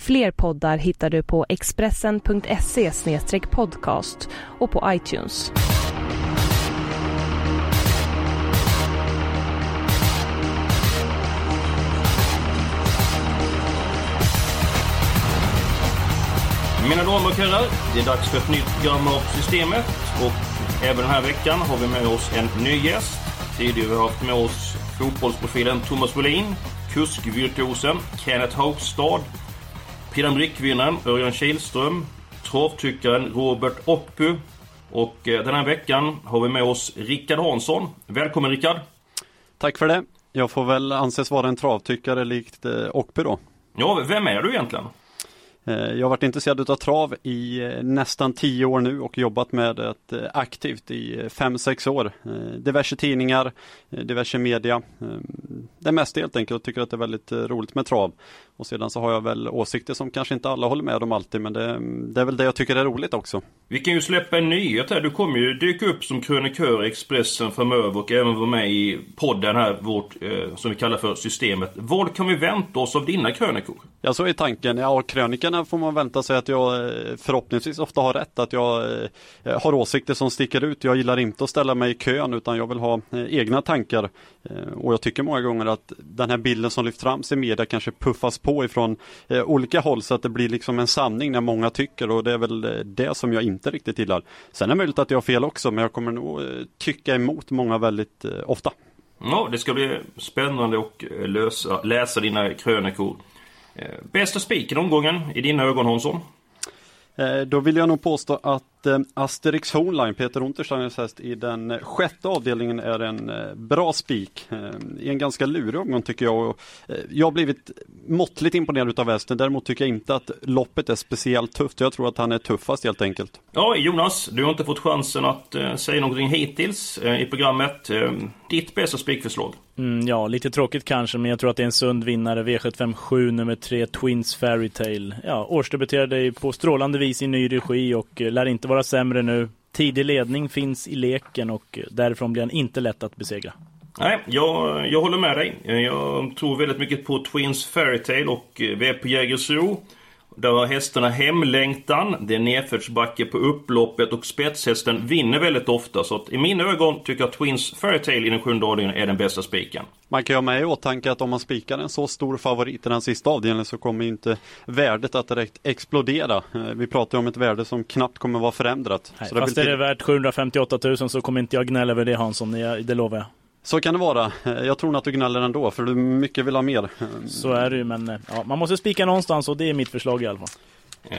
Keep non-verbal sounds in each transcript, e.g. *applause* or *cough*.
Fler poddar hittar du på expressen.se podcast och på iTunes. Mina damer och herrar, det är dags för ett nytt program av Systemet. Och även den här veckan har vi med oss en ny gäst. Tidigare har vi haft med oss fotbollsprofilen Thomas Wåhlin, kuskvirtuosen Kenneth Haugstad, Prix d'Amérique-vinnaren Örjan Kihlström, travtyckaren Robert Oppy och eh, den här veckan har vi med oss Rickard Hansson. Välkommen Rickard! Tack för det! Jag får väl anses vara en travtyckare likt eh, Ockby då. Ja, vem är du egentligen? Eh, jag har varit intresserad av trav i eh, nästan tio år nu och jobbat med det eh, aktivt i fem sex år. Diverse tidningar, diverse media. Det mesta helt enkelt och tycker att det är väldigt roligt med trav. Och sedan så har jag väl åsikter som kanske inte alla håller med om alltid men det, det är väl det jag tycker är roligt också. Vi kan ju släppa en nyhet här. Du kommer ju dyka upp som krönikör i Expressen framöver och även vara med i podden här, vårt, som vi kallar för Systemet. Vad kan vi vänta oss av dina krönikor? Ja, så är tanken. Ja, krönikorna får man vänta sig att jag eh, förhoppningsvis ofta har rätt. Att jag eh, har åsikter som sticker ut. Jag gillar inte att ställa mig i kön utan jag vill ha eh, egna tankar. Och jag tycker många gånger att den här bilden som lyfts fram i media kanske puffas på ifrån olika håll så att det blir liksom en sanning när många tycker och det är väl det som jag inte riktigt gillar. Sen är det möjligt att jag har fel också men jag kommer nog tycka emot många väldigt ofta. Ja, det ska bli spännande att lösa, läsa dina krönikor. Eh, bästa spiken omgången i dina ögon Hansson? Eh, då vill jag nog påstå att Eh, Asterix Hornline, Peter Untersteiners häst i den sjätte avdelningen är en eh, bra spik. Eh, I en ganska lurig omgång tycker jag. Jag har blivit måttligt imponerad av hästen. Däremot tycker jag inte att loppet är speciellt tufft. Jag tror att han är tuffast helt enkelt. Ja, Jonas, du har inte fått chansen att säga någonting hittills i programmet. Ditt bästa spikförslag? Mm, ja, lite tråkigt kanske, men jag tror att det är en sund vinnare. V757 nummer 3, Twins Fairytale. Ja, årsdebuterade på strålande vis i ny regi och lär inte vara sämre nu. Tidig ledning finns i leken och eh, därifrån blir han inte lätt att besegra. Nej, jag, jag håller med dig. Eh, jag tror väldigt mycket på Twins Fairytale och eh, vi är på Jägersro. Där har hästarna hemlängtan, det är nedförsbacke på upploppet och spetshästen vinner väldigt ofta. Så att i mina ögon tycker jag Twins Fairytale i den sjunde avdelningen är den bästa spiken. Man kan ju ha med i åtanke att om man spikar en så stor favorit i den sista avdelningen så kommer inte värdet att direkt explodera. Eh, vi pratar om ett värde som knappt kommer vara förändrat. Nej, så fast är det värt 758 000 så kommer inte jag gnälla över det Hansson, det lovar jag. Så kan det vara. Eh, jag tror att du gnäller ändå för du mycket vill ha mer. Så är det ju men eh, ja, man måste spika någonstans och det är mitt förslag i alla fall.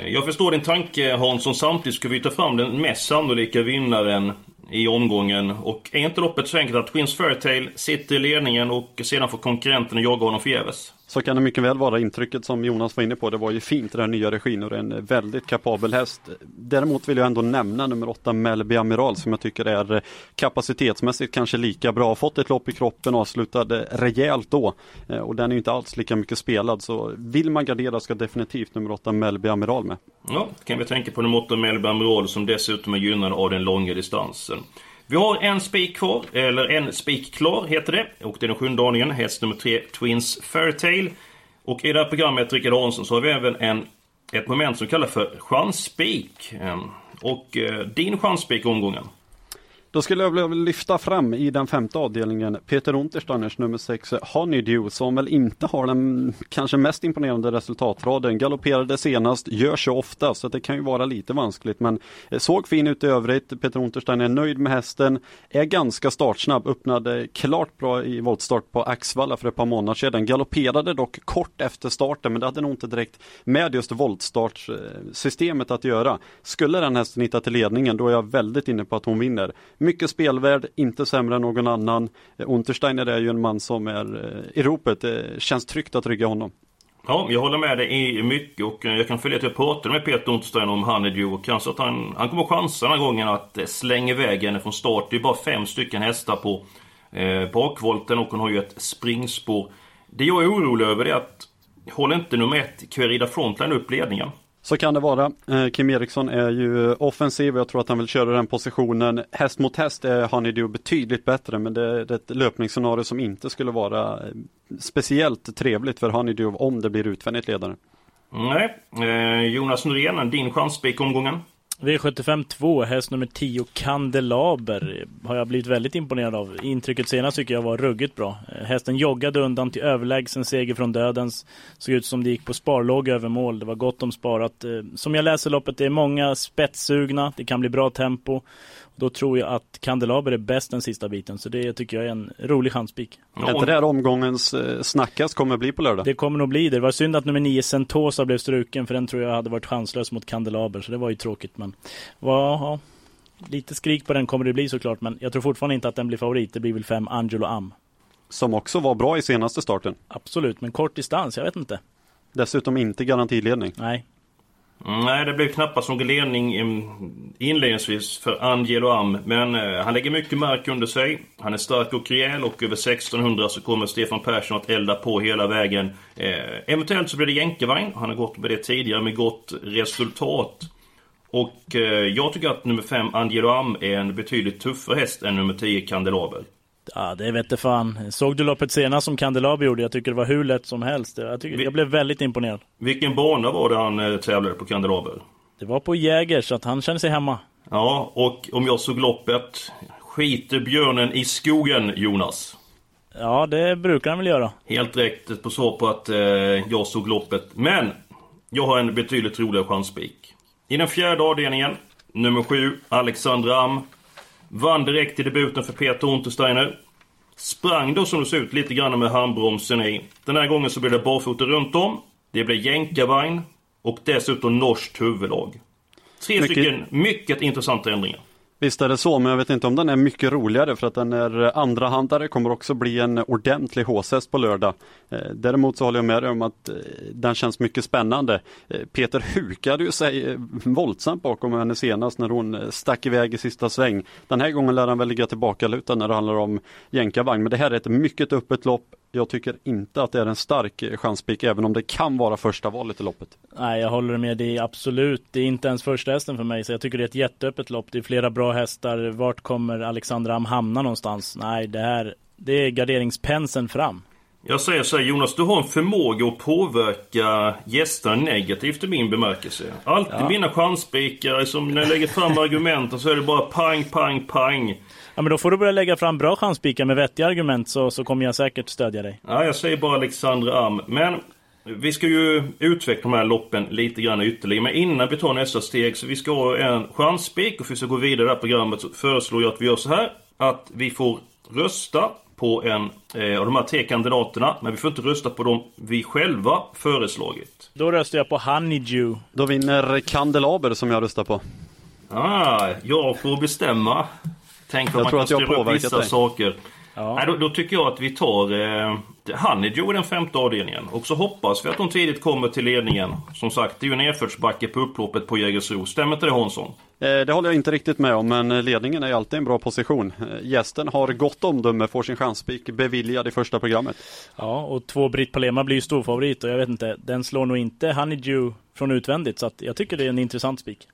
Jag förstår din tanke Hansson. Samtidigt ska vi ta fram den mest sannolika vinnaren i omgången. Och är inte loppet så enkelt att Twins Fairytale sitter i ledningen och sedan får konkurrenten jaga honom förgäves? Så kan det mycket väl vara. Intrycket som Jonas var inne på, det var ju fint den nya regin och en väldigt kapabel häst. Däremot vill jag ändå nämna nummer åtta Melby Amiral som jag tycker är kapacitetsmässigt kanske lika bra. Fått ett lopp i kroppen och avslutade rejält då. Eh, och den är inte alls lika mycket spelad så vill man gardera ska definitivt nummer åtta Melby Amiral med. Ja, kan vi tänka på nummer åtta Melby Amiral som dessutom är gynnad av den långa distansen. Vi har en spik kvar, eller en spik klar heter det. Och det är den sjunde aningen, häst nummer tre, Twins Fairytale. Och i det här programmet, Rickard Hansson, så har vi även en, ett moment som kallas för chansspik. Ehm, och eh, din chansspik omgången? Då skulle jag vilja lyfta fram i den femte avdelningen Peter Untersteiners nummer 6 Honeydew som väl inte har den kanske mest imponerande resultatraden. Galopperade senast, gör så ofta så det kan ju vara lite vanskligt men eh, såg fin ut i övrigt. Peter Untersteiner är nöjd med hästen, är ganska startsnabb, öppnade klart bra i voltstart på Axvalla för ett par månader sedan. Galopperade dock kort efter starten men det hade nog inte direkt med just voltstartsystemet att göra. Skulle den hästen hitta till ledningen då är jag väldigt inne på att hon vinner. Mycket spelvärd, inte sämre än någon annan. Eh, Untersteiner är ju en man som är eh, i ropet. Det känns tryggt att rygga honom. Ja, jag håller med dig i mycket och eh, jag kan följa att jag pratade med Peter Unterstein om Honeydew och kanske att han, han kommer chansa den här gången att slänga iväg henne från start. Det är bara fem stycken hästar på eh, bakvolten och hon har ju ett springspår. Det jag är orolig över är att håller inte nummer ett Querida Frontline upp ledningen? Så kan det vara. Eh, Kim Eriksson är ju offensiv och jag tror att han vill köra den positionen. Häst mot häst eh, är Honeydew betydligt bättre men det är ett löpningsscenario som inte skulle vara eh, speciellt trevligt för Honeydew om det blir utvändigt ledare. Nej, Jonas Norén, din chanspik omgången? V75 2, häst nummer 10, Kandelaber, har jag blivit väldigt imponerad av. Intrycket senast tycker jag var ruggigt bra. Eh, hästen joggade undan till överlägsen seger från dödens. Såg ut som det gick på sparlåg över mål. Det var gott om sparat. Eh, som jag läser loppet, det är många spetssugna. Det kan bli bra tempo. Då tror jag att Kandelaber är bäst den sista biten. Så det tycker jag är en rolig chanspik. Ja. Det här omgångens eh, snackast kommer bli på lördag? Det kommer nog bli det. Det var synd att nummer 9 Sentosa blev struken för den tror jag hade varit chanslös mot Kandelaber. Så det var ju tråkigt. Men ja, lite skrik på den kommer det bli såklart. Men jag tror fortfarande inte att den blir favorit. Det blir väl 5 Angelo Am. Som också var bra i senaste starten. Absolut, men kort distans. Jag vet inte. Dessutom inte garantiledning. Nej, Mm, nej, det blev knappast någon ledning inledningsvis för Angelo Am. Men eh, han lägger mycket mark under sig. Han är stark och rejäl och över 1600 så kommer Stefan Persson att elda på hela vägen. Eh, eventuellt så blir det jänkarvagn. Han har gått med det tidigare med gott resultat. Och eh, jag tycker att nummer 5 Angelo Am är en betydligt tuffare häst än nummer 10 Kandelaber. Ja, det vete fan. Såg du loppet senast som Kandelaber gjorde? Jag tycker det var hur lätt som helst. Jag, tycker, jag blev väldigt imponerad. Vilken bana var det han eh, tävlade på Kandelaber? Det var på Jäger, så att han kände sig hemma. Ja, och om jag såg loppet, skiter björnen i skogen, Jonas? Ja, det brukar han väl göra. Helt rätt på så på att eh, jag såg loppet. Men, jag har en betydligt roligare chanspik. I den fjärde avdelningen, nummer sju, Alexandra Am. Vann direkt i debuten för Peter Untersteiner. Sprang då som det ser ut lite grann med handbromsen i. Den här gången så blev det barfota runt om. Det blev jänkarvagn. Och dessutom norskt huvudlag. Tre mycket... stycken mycket intressanta ändringar. Visst är det så, men jag vet inte om den är mycket roligare för att den är eh, andrahandare, kommer också bli en ordentlig håshäst på lördag. Eh, däremot så håller jag med dig om att eh, den känns mycket spännande. Peter hukade ju sig våldsamt bakom henne senast när hon stack iväg i sista sväng. Den här gången lär han väl ligga tillbakalutad när det handlar om jänkarvagn, men det här är ett mycket öppet lopp. Jag tycker inte att det är en stark chanspik även om det kan vara första valet i loppet. Nej, jag håller med. Det är absolut, det är inte ens första hästen för mig. Så jag tycker det är ett jätteöppet lopp. Det är flera bra hästar. Vart kommer Alexandra Am hamna någonstans? Nej, det här, det är garderingspenseln fram. Jag säger så här Jonas, du har en förmåga att påverka gästerna negativt i min bemärkelse. Alltid ja. mina chansspikar, som när jag lägger fram argumenten så är det bara pang, pang, pang. Ja men då får du börja lägga fram bra chanspikar med vettiga argument så, så kommer jag säkert stödja dig. Ja, jag säger bara Alexandra Am. Men vi ska ju utveckla de här loppen lite grann ytterligare. Men innan vi tar nästa steg så vi ska ha en chansspik och för att vi ska gå vidare i det här programmet så föreslår jag att vi gör så här. Att vi får rösta på en eh, av de här tre kandidaterna. Men vi får inte rösta på dem vi själva föreslagit. Då röstar jag på Honeydew. Då vinner Kandelaber som jag röstar på. Ah, jag får bestämma. Tänk om man kan styra upp vissa dig. saker. Ja. Nej, då, då, tycker jag att vi tar eh, Honeydew i den femte avdelningen. Och så hoppas vi att de tidigt kommer till ledningen. Som sagt, det är ju en nedförsbacke på upploppet på Jägersro. Stämmer inte det Hansson? Eh, det håller jag inte riktigt med om, men ledningen är alltid en bra position. Eh, gästen har gott omdöme, får sin chanspik beviljad i första programmet. Ja, och två Britt Palema blir ju storfavorit och jag vet inte, den slår nog inte Honeydew från utvändigt. Så att jag tycker det är en intressant spik.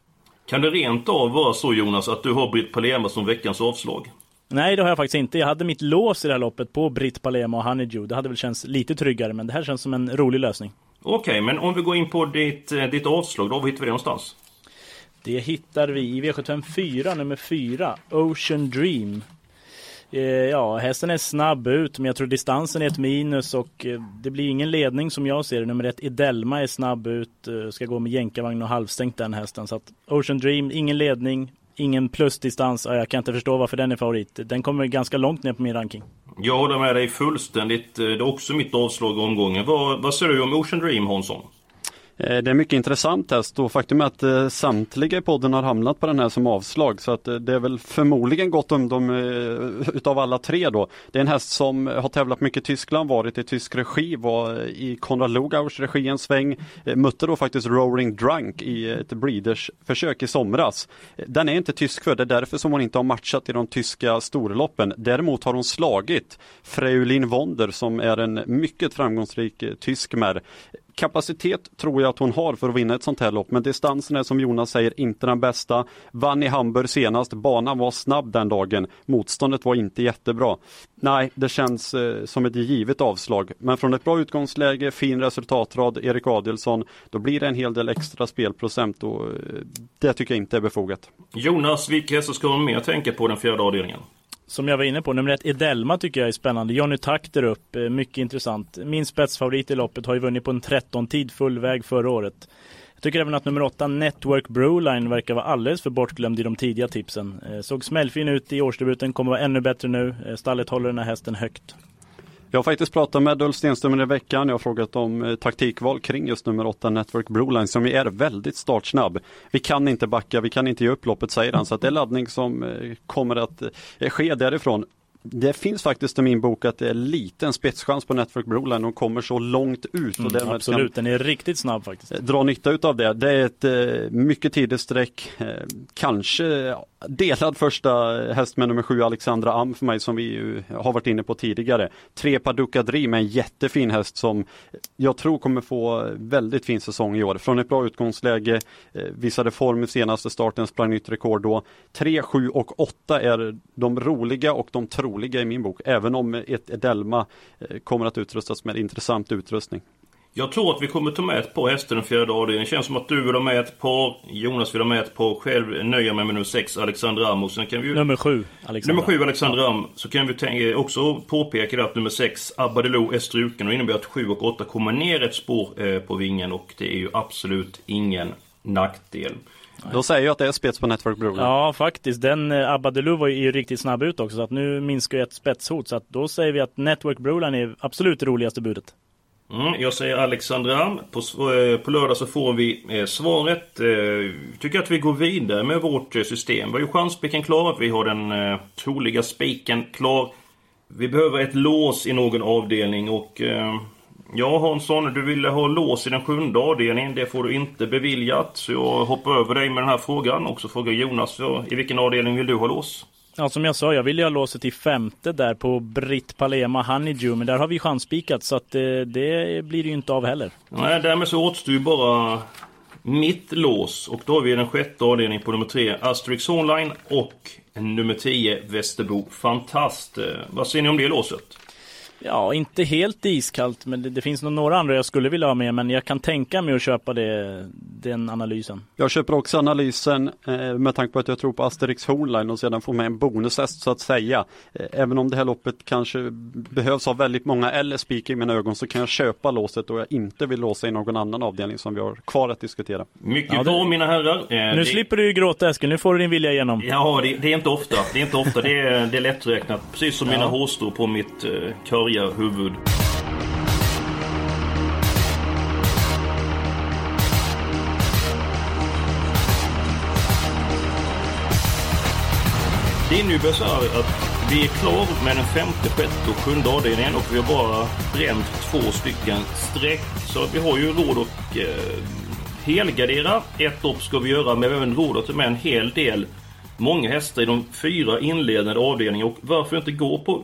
Kan det rent av vara så Jonas att du har Britt Palema som veckans avslag? Nej, det har jag faktiskt inte. Jag hade mitt lås i det här loppet på Britt Palema och Honeydew. Det hade väl känts lite tryggare, men det här känns som en rolig lösning. Okej, okay, men om vi går in på ditt, eh, ditt avslag då, var hittar vi det någonstans? Det hittar vi i V754, nummer 4, Ocean Dream. Eh, ja, hästen är snabb ut, men jag tror distansen är ett minus och eh, det blir ingen ledning som jag ser det. Nummer ett, Idelma är snabb ut, eh, ska gå med jänkarvagn och halvstängt den hästen. Så att Ocean Dream, ingen ledning, ingen plusdistans. Jag kan inte förstå varför den är favorit. Den kommer ganska långt ner på min ranking. Jag håller med dig fullständigt. Det är också mitt avslag i omgången. Vad, vad säger du om Ocean Dream, Hansson? Eh, det är mycket intressant häst och faktum är att eh, samtliga i podden har hamnat på den här som avslag så att eh, det är väl förmodligen gott om dem utav alla tre då. Det är en häst som har tävlat mycket i Tyskland, varit i tysk regi, var i Konrad Lugauers regi en sväng, mötte då faktiskt Roaring Drunk i ett breeders försök i somras. Den är inte tysk för, det är därför som hon inte har matchat i de tyska storloppen. Däremot har hon slagit Freulin Wonder som är en mycket framgångsrik tysk mär kapacitet tror jag att hon har för att vinna ett sånt här lopp, men distansen är som Jonas säger inte den bästa. Vann i Hamburg senast, banan var snabb den dagen, motståndet var inte jättebra. Nej, det känns eh, som ett givet avslag, men från ett bra utgångsläge, fin resultatrad, Erik Adelsson, då blir det en hel del extra spelprocent och eh, det tycker jag inte är befogat. Jonas, vilka hästar ska man mer tänka på den fjärde avdelningen? Som jag var inne på, nummer ett Edelma tycker jag är spännande. Johnny Takter upp, eh, mycket intressant. Min spetsfavorit i loppet har ju vunnit på en 13-tid full väg förra året. Jag tycker även att nummer åtta Network Broline verkar vara alldeles för bortglömd i de tidiga tipsen. Eh, såg smällfin ut i årsdebuten, kommer vara ännu bättre nu. Eh, stallet håller den här hästen högt. Jag har faktiskt pratat med Ulf Stenström i veckan. Jag har frågat om eh, taktikval kring just nummer 8 Network Broline som är väldigt startsnabb. Vi kan inte backa, vi kan inte ge upp loppet säger han. Så att det är laddning som eh, kommer att eh, ske därifrån det finns faktiskt i min bok att det är liten spetschans på Network Broline. De kommer så långt ut. Och mm, absolut, den är riktigt snabb faktiskt. Dra nytta utav det. Det är ett mycket tidigt streck. Kanske delad första häst med nummer sju Alexandra Am för mig som vi ju har varit inne på tidigare. Tre Paducah Dream är en jättefin häst som jag tror kommer få väldigt fin säsong i år. Från ett bra utgångsläge, eh, visade form i senaste starten, sprang nytt rekord då. Tre, sju och åtta är de roliga och de troliga i min bok. Även om ett Edelma eh, kommer att utrustas med intressant utrustning. Jag tror att vi kommer ta med ett par hästar den fjärde avdelningen. Det känns som att du vill ha med ett par. Jonas vill ha med ett par. Själv nöjer jag mig med nummer 6, Alexander Ram. Och sen kan vi ju... Nummer 7, Alexander. Nummer 7, Alexander Ram. Så kan vi tänka, också påpeka att nummer 6, Abadelo, är struken. Och innebär att 7 och 8 kommer ner ett spår eh, på vingen. Och det är ju absolut ingen nackdel. Då säger jag att det är spets på Network Broline. Ja, faktiskt. Den eh, Abadelu var ju riktigt snabb ut också. Så att nu minskar ju ett spetshot. Så att då säger vi att Network Broline är absolut det roligaste budet. Mm, jag säger Alexandra. På, eh, på lördag så får vi eh, svaret. Eh, tycker att vi går vidare med vårt eh, system. Vi har ju chansspiken klar. Vi har den eh, troliga spiken klar. Vi behöver ett lås i någon avdelning och... Eh, ja Hansson, du ville ha lås i den sjunde avdelningen. Det får du inte beviljat. Så jag hoppar över dig med den här frågan. Och så frågar Jonas, så, i vilken avdelning vill du ha lås? Ja, som jag sa, jag vill ju ha låset till femte där på Britt Palema Honeydew, men där har vi chanspikat så att det, eh, det blir ju inte av heller. Nej, därmed så återstår ju bara mitt lås och då har vi den sjätte avdelningen på nummer tre Asterix Online och nummer 10 Västerbo Fantast. Vad säger ni om det låset? Ja, inte helt iskallt, men det, det, finns nog några andra jag skulle vilja ha med, men jag kan tänka mig att köpa det, den analysen. Jag köper också analysen eh, med tanke på att jag tror på Asterix Hornline och sedan få med en bonushäst så att säga. Eh, även om det här loppet kanske behövs ha väldigt många eller spik i mina ögon så kan jag köpa låset och jag inte vill låsa i någon annan avdelning som vi har kvar att diskutera. Mycket ja, bra mina herrar. Eh, nu det... slipper du ju gråta Eskil, nu får du din vilja igenom. Ja, det, det, är inte ofta. Det är inte ofta. Det är, det är lätträknat. Precis som ja. mina hårstrå på mitt eh, huvud. Det innebär så här att vi är klar med den femte, sjätte och sjunde avdelningen och vi har bara bränt två stycken streck. Så vi har ju råd att eh, helgardera. Ett lopp ska vi göra, men vi har även råd att ta med en hel del många hästar i de fyra inledande avdelningarna. Och varför inte gå på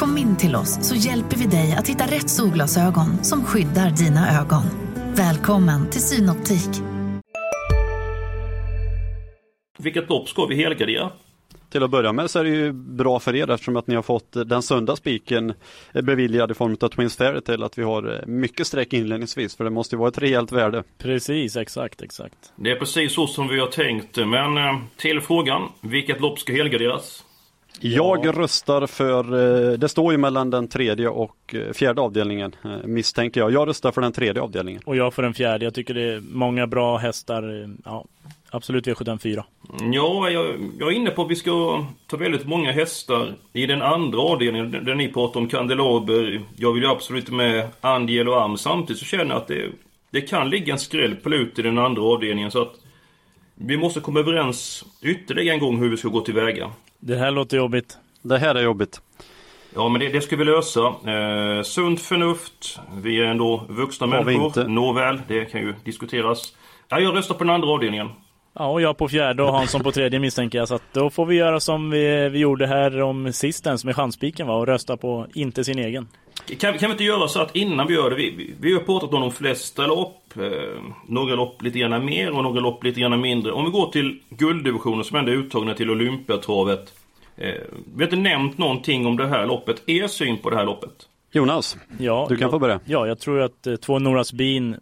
Kom in till oss så hjälper vi dig att hitta rätt solglasögon som skyddar dina ögon. Välkommen till Synoptik. Vilket lopp ska vi helgardera? till att börja med så är det ju bra för er eftersom att ni har fått den sunda spiken beviljad i form av Twins Fairytale att vi har mycket streck inledningsvis för det måste ju vara ett rejält värde. Precis, exakt, exakt. Det är precis så som vi har tänkt. Men eh, till frågan, vilket lopp ska helgarderas? Jag ja. röstar för, eh, det står ju mellan den tredje och eh, fjärde avdelningen misstänker jag. Jag röstar för den tredje avdelningen. Och jag för den fjärde. Jag tycker det är många bra hästar. Ja, absolut V74. Ja, jag, jag är inne på att vi ska ta väldigt många hästar i den andra avdelningen där ni pratar om Kandelaber. Jag vill ju absolut med Angel och Am. Samtidigt så känner jag att det, det kan ligga en skräll på lut i den andra avdelningen. Så att vi måste komma överens ytterligare en gång hur vi ska gå tillväga. Det här låter jobbigt. Det här är jobbigt. Ja, men det, det ska vi lösa. Eh, sunt förnuft. Vi är ändå vuxna Har människor. Nåväl, det kan ju diskuteras. Ja, jag röstar på den andra avdelningen. Ja, och jag på fjärde och Hansson på tredje misstänker jag. Så att då får vi göra som vi, vi gjorde här om sistens med chanspiken va? Och rösta på inte sin egen. Kan, kan vi inte göra så att innan vi gör det, vi, vi, har pratat om de flesta lopp, eh, några lopp lite grann mer och några lopp lite grann mindre. Om vi går till gulddivisionen som ändå är uttagna till Olympiatravet. Eh, vi har inte nämnt någonting om det här loppet. Er syn på det här loppet? Jonas, ja, du kan jag, få börja. Ja, jag tror att eh, två Noras Bin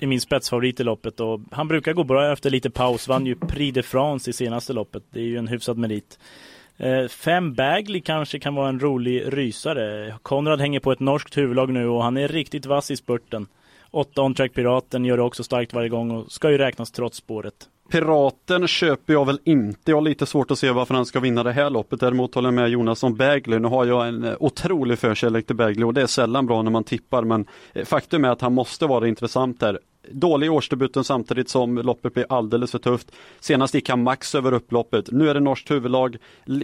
är min spetsfavorit i loppet och han brukar gå bra efter lite paus. Vann ju Prix de France i senaste loppet. Det är ju en hyfsad merit. Eh, Fem Bagley kanske kan vara en rolig rysare. Konrad hänger på ett norskt huvudlag nu och han är riktigt vass i spurten. Åtta on-track Piraten gör det också starkt varje gång och ska ju räknas trots spåret. Piraten köper jag väl inte. Jag har lite svårt att se varför han ska vinna det här loppet. Däremot håller jag med Jonas om Bagley. Nu har jag en eh, otrolig förkärlek till Bagley och det är sällan bra när man tippar. Men eh, faktum är att han måste vara intressant där dålig årsdebuten samtidigt som loppet blir alldeles för tufft. Senast gick han max över upploppet. Nu är det norskt huvudlag,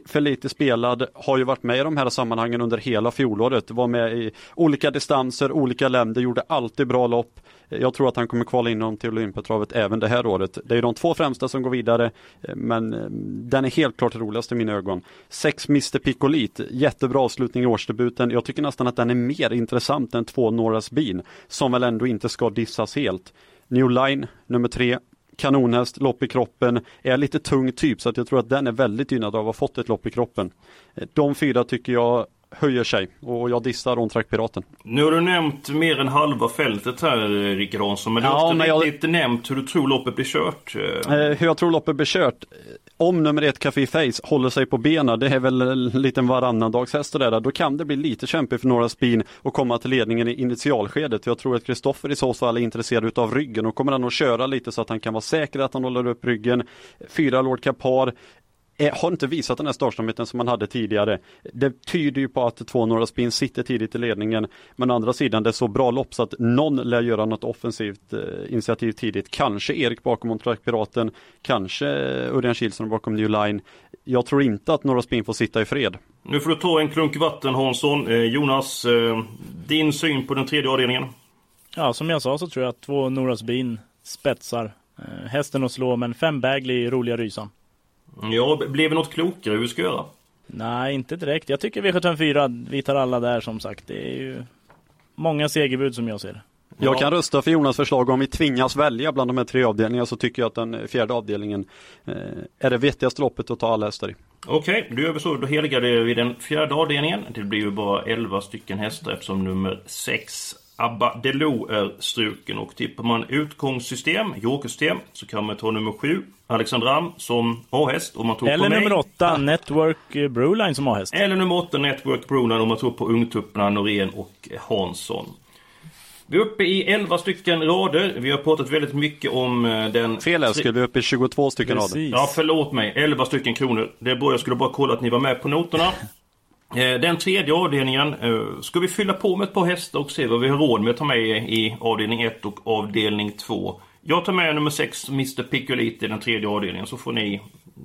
för lite spelad, har ju varit med i de här sammanhangen under hela fjolåret. Var med i olika distanser, olika länder, gjorde alltid bra lopp. Jag tror att han kommer kvala in honom till Olympiatravet även det här året. Det är de två främsta som går vidare, men eh, den är helt klart roligast i mina ögon. Sex Mr Piccolit, jättebra avslutning i årsdebuten. Jag tycker nästan att den är mer intressant än två Norras Bean, som väl ändå inte ska dissas helt. New Line, nummer tre, kanonhäst, lopp i kroppen, är lite tung typ så att jag tror att den är väldigt gynnad av att ha fått ett lopp i kroppen. De fyra tycker jag höjer sig och jag dissar Ontrack Piraten. Nu har du nämnt mer än halva fältet här Rickard Hansson, men du har inte riktigt jag... nämnt hur du tror loppet blir kört. Eh, hur jag tror loppet blir kört? Om nummer ett Café Face håller sig på benen, det är väl en liten varannandagshäst och där, då kan det bli lite kämpigt för några spin och komma till ledningen i initialskedet. Jag tror att Kristoffer i så fall är intresserad av ryggen och kommer han att köra lite så att han kan vara säker att han håller upp ryggen. Fyra Lord Kapar har inte visat den här startsnabbheten som man hade tidigare. Det tyder ju på att två Norra Spin sitter tidigt i ledningen. Men å andra sidan, det är så bra lopp så att någon lär göra något offensivt eh, initiativ tidigt. Kanske Erik bakom Montreal Piraten, kanske Örjan Kihlström bakom New Line. Jag tror inte att Norra Spin får sitta i fred. Nu får du ta en klunk vatten Hansson. Eh, Jonas, eh, din syn på den tredje avdelningen? Ja, som jag sa så tror jag att två Norras Bin spetsar eh, hästen att slå, men fem Bagley roliga rysan. Ja, blev det något klokare hur vi ska göra? Nej, inte direkt. Jag tycker V754, vi tar alla där som sagt. Det är ju många segerbud som jag ser Jag kan rösta för Jonas förslag om vi tvingas välja bland de här tre avdelningarna så tycker jag att den fjärde avdelningen eh, är det vettigaste loppet att ta alla hästar i. Okej, okay, då gör vi så. Då helgar vi den fjärde avdelningen. Det blir ju bara 11 stycken hästar eftersom nummer 6 Abba Delo är struken och tippar man utgångssystem, jokersystem, så kan man ta nummer 7, Alexandram, som A-häst om man tror Eller på nummer 8, Network Broline som A-häst. Eller nummer 8, Network Broline om man tror på ungtupparna Norén och Hansson. Vi är uppe i 11 stycken rader. Vi har pratat väldigt mycket om eh, den... Fel älskling, vi är uppe i 22 stycken Precis. rader. Ja, förlåt mig. 11 stycken kronor. Det är bra, jag skulle bara kolla att ni var med på noterna. Eh, den tredje avdelningen eh, ska vi fylla på med ett par hästar och se vad vi har råd med att ta med i avdelning 1 och avdelning 2. Jag tar med nummer 6, Mr Piccolite i den tredje avdelningen så får ni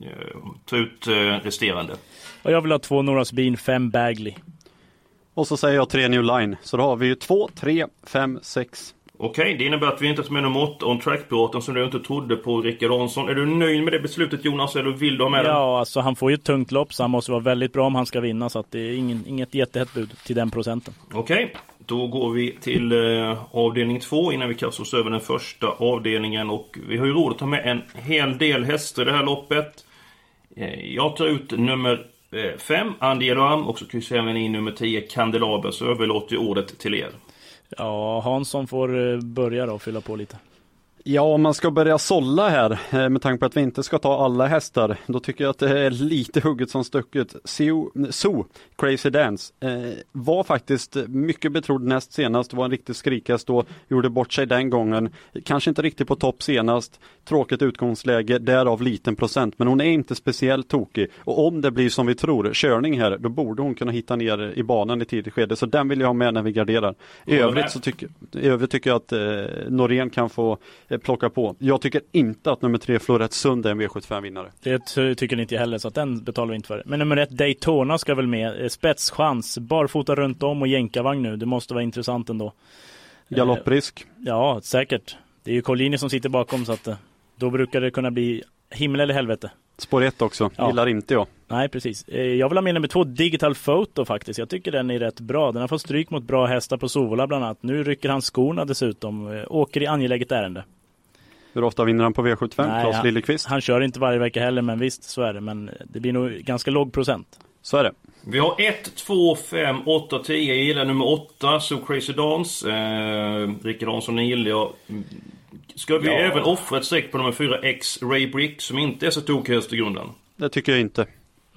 eh, ta ut resterande. Och jag vill ha två Norras Bean, fem Bagley. Och så säger jag tre New Line. Så då har vi ju 2, 3, 5, 6, Okej, okay, det innebär att vi inte tar med nummer 8 on track-piraten som du inte trodde på Rickard Hansson. Är du nöjd med det beslutet Jonas, eller vill du ha med ja, den? Ja, alltså han får ju ett tungt lopp så han måste vara väldigt bra om han ska vinna. Så att det är ingen, inget jättehett bud till den procenten. Okej, okay, då går vi till eh, avdelning 2 innan vi kastar oss över den första avdelningen. Och vi har ju råd att ta med en hel del hästar i det här loppet. Eh, Jag tar ut nummer 5, Angelo Am, och så kryssar jag även in nummer 10, Kandelaber, så överlåter jag ordet till er. Ja, Hansson får eh, börja då och fylla på lite. Ja, om man ska börja sålla här eh, med tanke på att vi inte ska ta alla hästar, då tycker jag att det är lite hugget som stucket. Zoo, Zoo Crazy Dance, eh, var faktiskt mycket betrodd näst senast, var en riktig skrikhäst då, gjorde bort sig den gången. Kanske inte riktigt på topp senast, tråkigt utgångsläge, därav liten procent, men hon är inte speciellt tokig. Och om det blir som vi tror, körning här, då borde hon kunna hitta ner i banan i tidigt skede, så den vill jag ha med när vi garderar. I övrigt så tycker, i övrigt tycker jag att eh, Norén kan få eh, plocka på. Jag tycker inte att nummer tre Florett Sund är en V75-vinnare. Det ty- tycker inte jag heller, så att den betalar vi inte för. Men nummer ett, Daytona ska väl med. Eh, Spetschans, barfota runt om och jänkarvagn nu. Det måste vara intressant ändå. Galopprisk. Ja, säkert. Det är ju Collini som sitter bakom så att eh, då brukar det kunna bli himmel eller helvete. Spår 1 också, Ja. gillar inte jag. Nej, precis. Eh, Jag vill ha med nummer två, Digital Photo faktiskt. Jag tycker den är rätt bra. Den har fått stryk mot bra hästar på Sovola bland annat. Nu rycker han skorna dessutom. Eh, Åker i angeläget ärende. Hur ofta vinner han på V75? Claes han, Liljeqvist? han kör inte varje vecka heller, men visst så är det. Men det blir nog ganska låg procent. Så är det. Vi har 1, 2, 5, 8, 10. Jag gillar nummer 8, So Crazy Dance. Eh, Rickard Hansson gillar jag. Ska vi Ja. även offra ett streck på nummer 4, X Ray Brick, som inte är så tokig häst i grunden? Det tycker jag inte.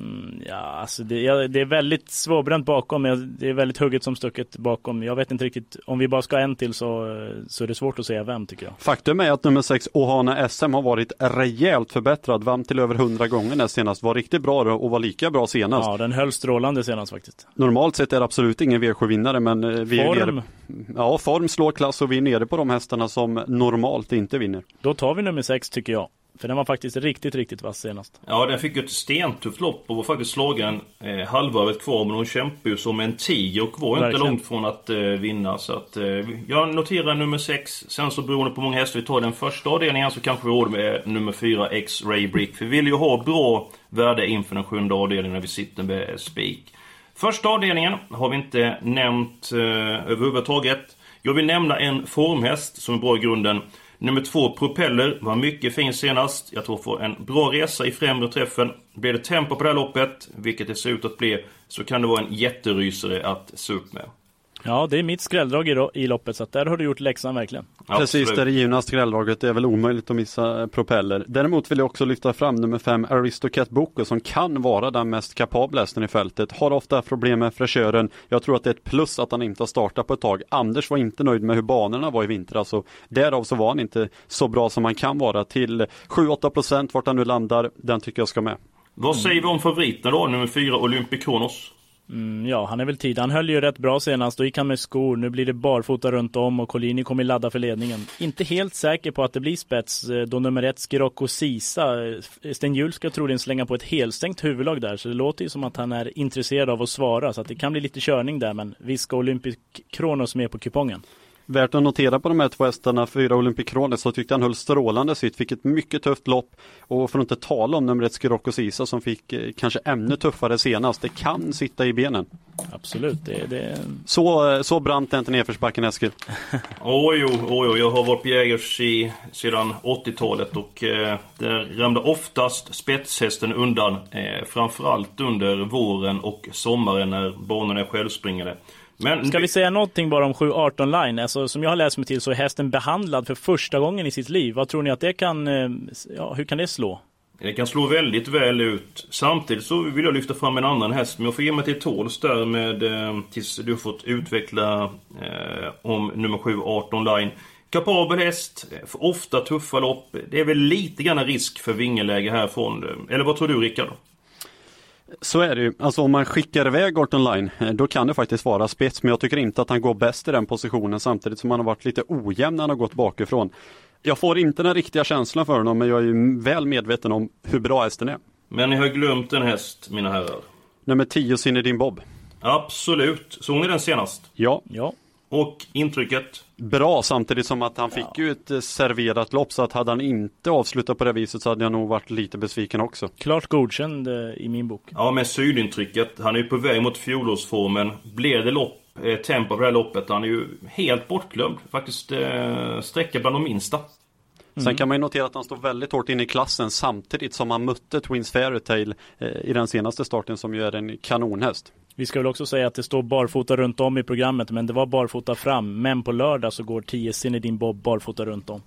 Mm, ja, alltså det, ja, det är väldigt svårbränt bakom. Det är väldigt hugget som stucket bakom. Jag vet inte riktigt. Om vi bara ska en till så, så är det svårt att säga vem tycker jag. Faktum är att nummer 6 Ohana SM har varit rejält förbättrad. Vann till över 100 gånger näst senast. Var riktigt bra och var lika bra senast. Ja, den höll strålande senast faktiskt. Normalt sett är det absolut ingen V7-vinnare men eh, vi är Form. nere... Ja, form slår klass och vi är nere på de hästarna som normalt inte vinner. Då tar vi nummer sex tycker jag. För den var faktiskt riktigt, riktigt vass senast. Ja, den fick ju ett stentufft lopp och var faktiskt slagen eh, halvvarvet kvar. Men hon kämpade ju som en tiger och var inte Verkligen. långt från att eh, vinna. Så att eh, jag noterar nummer 6. Sen så beroende på hur många hästar vi tar den första avdelningen så kanske vi råd med nummer 4 X Ray Brick. För vi vill ju ha bra värde inför den sjunde avdelningen när vi sitter med spik. Första avdelningen har vi inte nämnt eh, överhuvudtaget. Jag vill nämna en formhäst som är bra i grunden. Nummer två, Propeller, var mycket fin senast. Jag tror får en bra resa i främre träffen. Blir det tempo på det här loppet, vilket det ser ut att bli, så kan det vara en jätterysare att se upp med. Ja, det är mitt skrälldrag i, i loppet, så där har du gjort läxan verkligen. Precis, det är det givna skrälldraget. Det är väl omöjligt att missa eh, propeller. Däremot vill jag också lyfta fram nummer 5 Aristocat Boko som kan vara den mest kapabla hästen i fältet. Har ofta problem med fräschören. Jag tror att det är ett plus att han inte har startat på ett tag. Anders var inte nöjd med hur banorna var i vintras och därav så var han inte så bra som han kan vara. Till 7-8% vart han nu landar, den tycker jag ska med. Vad säger vi om favoriterna då? Nummer fyra, Olympic Kronos. Mm, ja, han är väl tid. Han höll ju rätt bra senast. Då gick han med skor. Nu blir det barfota runt om och Collini kommer ladda för ledningen. Inte helt säker på att det blir spets eh, då nummer ett, Scirocco Sisa. eh, Sten Hjul ska troligen slänga på ett helstängt huvudlag där. Så det låter ju som att han är intresserad av att svara. Så att det kan bli lite körning där. Men visst ska Olympic Kronos med på kupongen. Värt att notera på de här två hästarna, fyra Olympic Kronos, så tyckte han höll strålande sitt, fick ett mycket tufft lopp och för att inte tala om nummer ett Scirocco Sisa som fick eh, kanske ännu tuffare senast. Det kan sitta i benen. Absolut, det, det... Så, eh, så brant är inte nedförsbacken Eskil. *laughs* Oj, oj, oj, jag har varit på Jägers i, sedan 80-talet och eh, där ramlar oftast spetshästen undan. Eh, framförallt under våren och sommaren när banorna är självspringande. Men Ska vi säga någonting bara om 718 line? Alltså, som jag har läst mig till så är hästen behandlad för första gången i sitt liv. Vad tror ni att det kan, eh, ja, hur kan det slå? Det kan slå väldigt väl ut. Samtidigt så vill jag lyfta fram en annan häst, men jag får ge mig till tåls där med eh, tills du har fått utveckla eh, om nummer 7, 18 line. Kapabel häst, eh, ofta tuffa lopp. Det är väl lite grann risk för vingeläge härifrån. Eller vad tror du Rickard? Så är det ju. Alltså om man skickar iväg Orton Line, eh, då kan det faktiskt vara spets. Men jag tycker inte att han går bäst i den positionen samtidigt som han har varit lite ojämn när han har gått bakifrån. Jag får inte den riktiga känslan för honom, men jag är ju väl medveten om hur bra hästen är. Men ni har glömt en häst, mina herrar. Nummer 10, Zinedine Bob. Absolut. Såg ni den senast? Ja. Ja. Och intrycket? Bra ju som att han fick ju ett eh, serverat lopp så att hade han inte avslutat på det viset så hade jag nog varit lite besviken också. Klart godkänd eh, i min bok. Ja, med sydintrycket. Han är ju på väg mot fjolårsformen. Blir det lopp, eh, tempo på det här loppet, han är ju helt bortglömd. Faktiskt eh, sträcka bland de minsta. Sen Mm. kan man ju notera att han står väldigt hårt inne i klassen samtidigt som han mötte Twins Fairytale eh, i den senaste starten som ju är en kanonhäst. Vi ska väl också säga att det står barfota runt om i programmet, men det var barfota fram. Men på lördag så går 10 Zinedine Bob barfota runt om.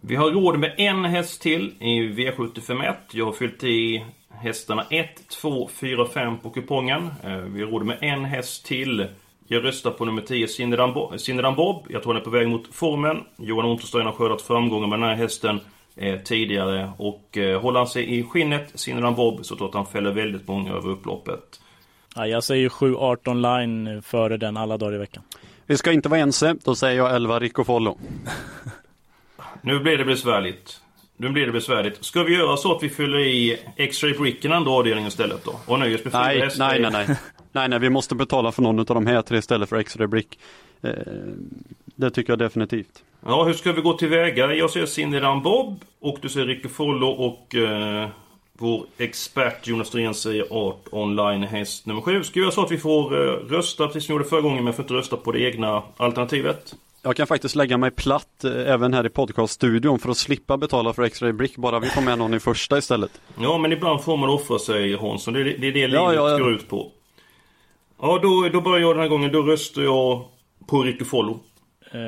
Vi har råd med en häst till i V751. Jag har fyllt i hästarna 1, 2, 4, 5 på kupongen. Eh, vi har råd med en häst till. Jag röstar på nummer 10, Cinderan Cinderan Bob. Jag tror han är på väg mot formen. Johan Unterstein har skördat framgångar med den här hästen eh, tidigare. Och eh, håller han sig i skinnet, Cinderan Bob, så tror jag att han fäller väldigt många över upploppet. Ja, jag säger 7-18 line före den alla dagar i veckan. Vi ska inte vara ense, då säger jag 11 Rico Follo. *laughs* Nu blir det besvärligt. Nu blir det besvärligt. Ska vi göra så att vi fyller i X-ray bricken andra avdelningen istället då? Och nöjer oss med Nej, hästar nej, nej, nej. Nej, nej, vi måste betala för någon av de här tre istället för extra brick. Eh, det tycker jag definitivt. Ja, hur ska vi gå tillväga? Jag säger Cinderan Bob och du säger Ricky Follo och eh, vår expert Jonas Dren säger Art Online häst nummer 7. Ska vi göra så att vi får eh, rösta precis som vi gjorde förra gången men får inte rösta på det egna alternativet? Jag kan faktiskt lägga mig platt eh, även här i podcaststudion för att slippa betala för extra brick bara vi får med någon i första istället. Ja, men ibland får man offra sig Hansson. Det är det, det, är det Ja, livet ja, ja. går ut på. Ja, då, då börjar jag den här gången. Då röstar jag på Ricky Follo. Eh,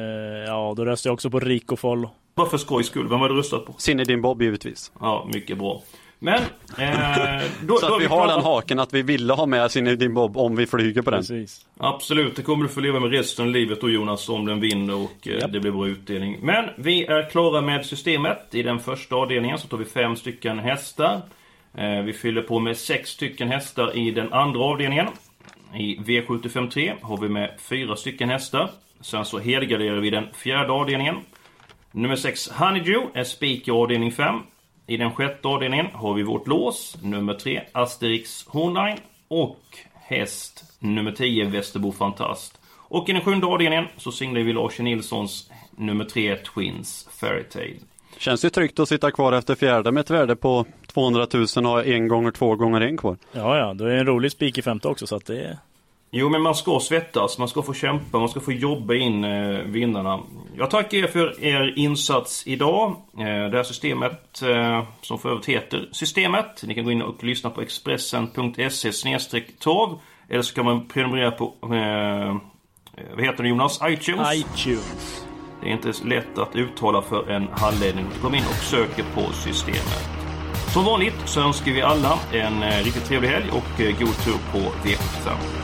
ja, då röstar jag också på Rico Follo. Bara för skojs skull. Vem har du röstat på? Zinedine Bob givetvis. Ja, mycket bra. Men... Eh, då, Så då att vi är har den haken att vi ville ha med Zinedine Bob om vi flyger på den. Precis. Absolut, det kommer du få leva med resten av livet då Jonas om den vinner och eh, Japp. det blir bra utdelning. Men vi är klara med systemet. I den första avdelningen så tar vi fem stycken hästar. Eh, vi fyller på med sex stycken hästar i den andra avdelningen. I V753 har vi med fyra stycken hästar. Sen så helgarderar vi den fjärde avdelningen. Nummer 6 Honeydew är spik i avdelning 5. I den sjätte avdelningen har vi vårt lås, nummer 3 Asterix Hornline och häst nummer 10 Västerbo Fantast. Och i den sjunde avdelningen så signerar vi Lars Nilssons nummer 3 Twins Fairytale. Känns ju tryggt att sitta kvar efter fjärde med ett värde på 200 000 och ha en gånger två gånger en kvar. Ja, ja, då är det en rolig spik i femte också, så att det är... Jo, men man ska svettas, man ska få kämpa, man ska få jobba in eh, vinnarna. Jag tackar er för er insats idag. Eh, det här systemet, eh, som för övrigt heter Systemet. Ni kan gå in och lyssna på expressen.se torv. Eller så kan man prenumerera på, eh, vad heter det Jonas? iTunes. iTunes. Det är inte lätt att uttala för en handledning. Kom in och söker på systemet. Som vanligt så önskar vi alla en eh, riktigt trevlig helg och eh, god tur på V75.